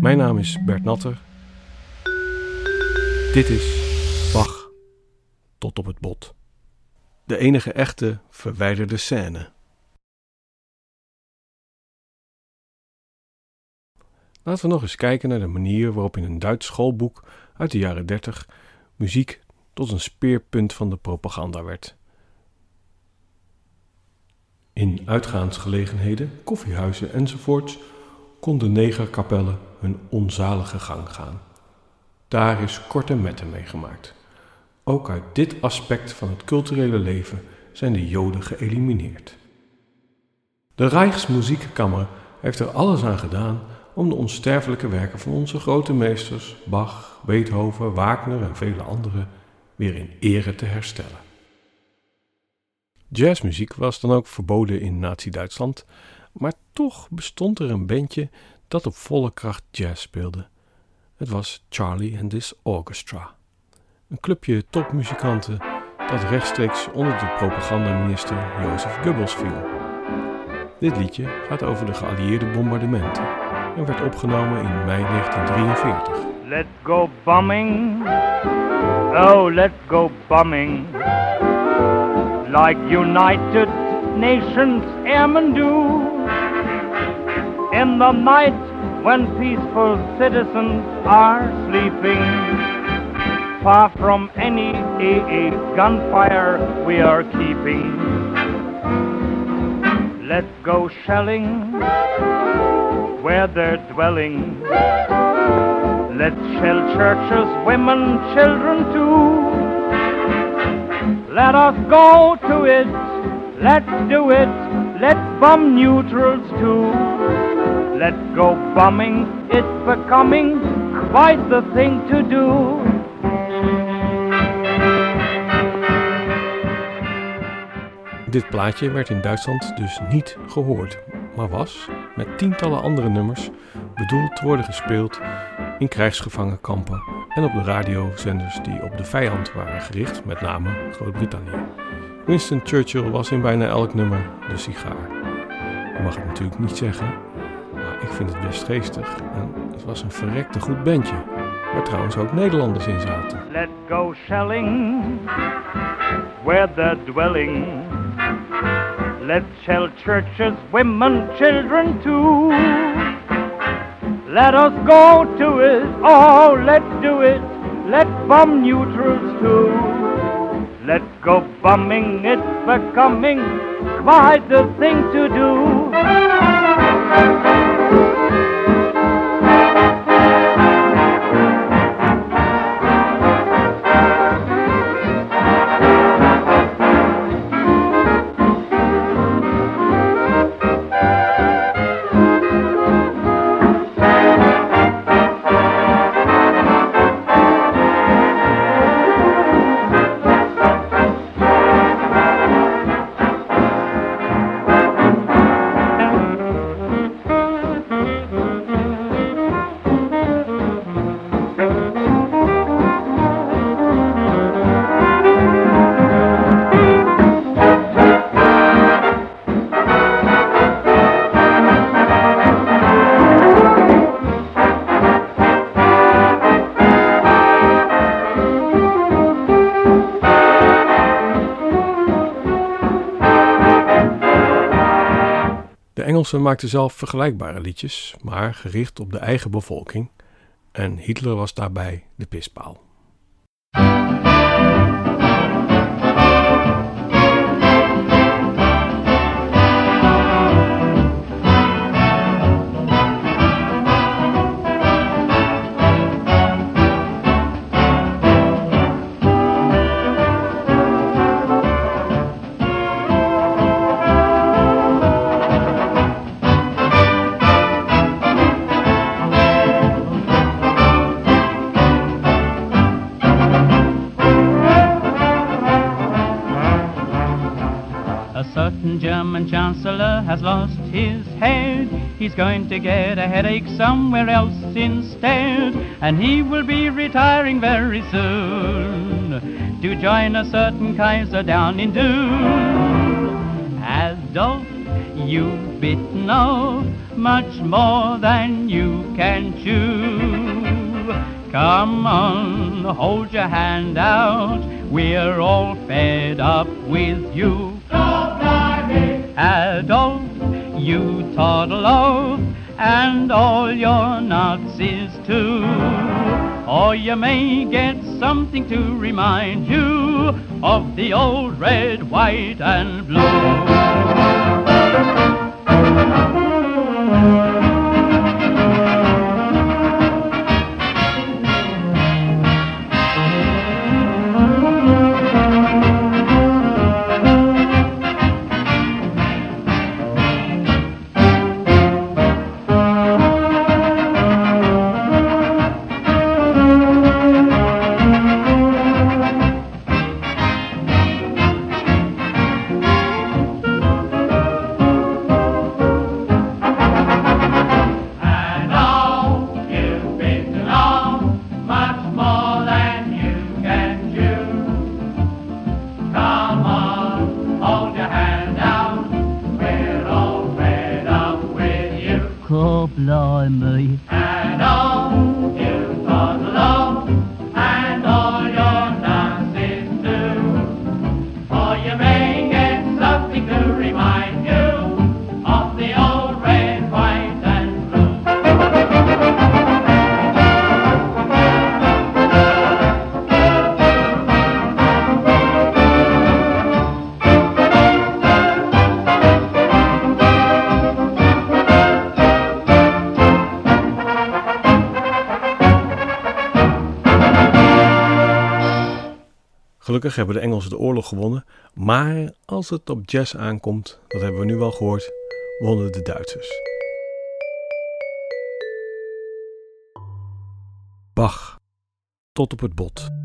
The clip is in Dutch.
Mijn naam is Bert Natter. Dit is Bach tot op het bot. De enige echte verwijderde scène. Laten we nog eens kijken naar de manier waarop in een Duits schoolboek uit de jaren 30 muziek tot een speerpunt van de propaganda werd. In uitgaansgelegenheden, koffiehuizen enzovoorts konden negerkapellen hun onzalige gang gaan. Daar is korte metten mee gemaakt. Ook uit dit aspect van het culturele leven zijn de Joden geëlimineerd. De Rijksmuziekkammer heeft er alles aan gedaan om de onsterfelijke werken van onze grote meesters Bach, Beethoven, Wagner en vele anderen weer in ere te herstellen. Jazzmuziek was dan ook verboden in Nazi-Duitsland, maar toch bestond er een bandje dat op volle kracht jazz speelde. Het was Charlie and His Orchestra, een clubje topmuzikanten dat rechtstreeks onder de propagandaminister Jozef Goebbels viel. Dit liedje gaat over de geallieerde bombardementen en werd opgenomen in mei 1943. Let's go bombing. Oh, let's go bombing. Like United Nations airmen do. In the night when peaceful citizens are sleeping. Far from any AA gunfire we are keeping. Let's go shelling where they're dwelling. Let's shell churches, women, children too. Let us go to it, let's do it, let's bomb neutrals too. Let's go bombing, it's becoming quite the thing to do. Dit plaatje werd in Duitsland dus niet gehoord, maar was, met tientallen andere nummers, bedoeld te worden gespeeld in krijgsgevangenkampen en op de radiozenders die op de vijand waren gericht, met name Groot-Brittannië. Winston Churchill was in bijna elk nummer de sigaar. Je mag het natuurlijk niet zeggen, maar ik vind het best geestig en het was een verrekte goed bandje, waar trouwens ook Nederlanders in zaten. Let's go shelling where they're dwelling. Let's shell churches, women, children too. Let us go to it, oh, let's do it. Let's bomb neutrals too. Let's go bombing, it's becoming quite the thing to do. De Engelsen maakten zelf vergelijkbare liedjes, maar gericht op de eigen bevolking. En Hitler was daarbij de pispaal. Certain German chancellor has lost his head. He's going to get a headache somewhere else instead. And he will be retiring very soon to join a certain Kaiser down in Dune. Adolf you've bitten off much more than you can chew. Come on, hold your hand out, we're all fed up with you. Adolf, you toddle off, and all your Nazis too. Or you may get something to remind you of the old red, white, and blue. Oh, blind me. And all you for the Lord. Gelukkig hebben de Engelsen de oorlog gewonnen, maar als het op jazz aankomt, dat hebben we nu wel gehoord, wonnen de Duitsers. Bach, tot op het bot.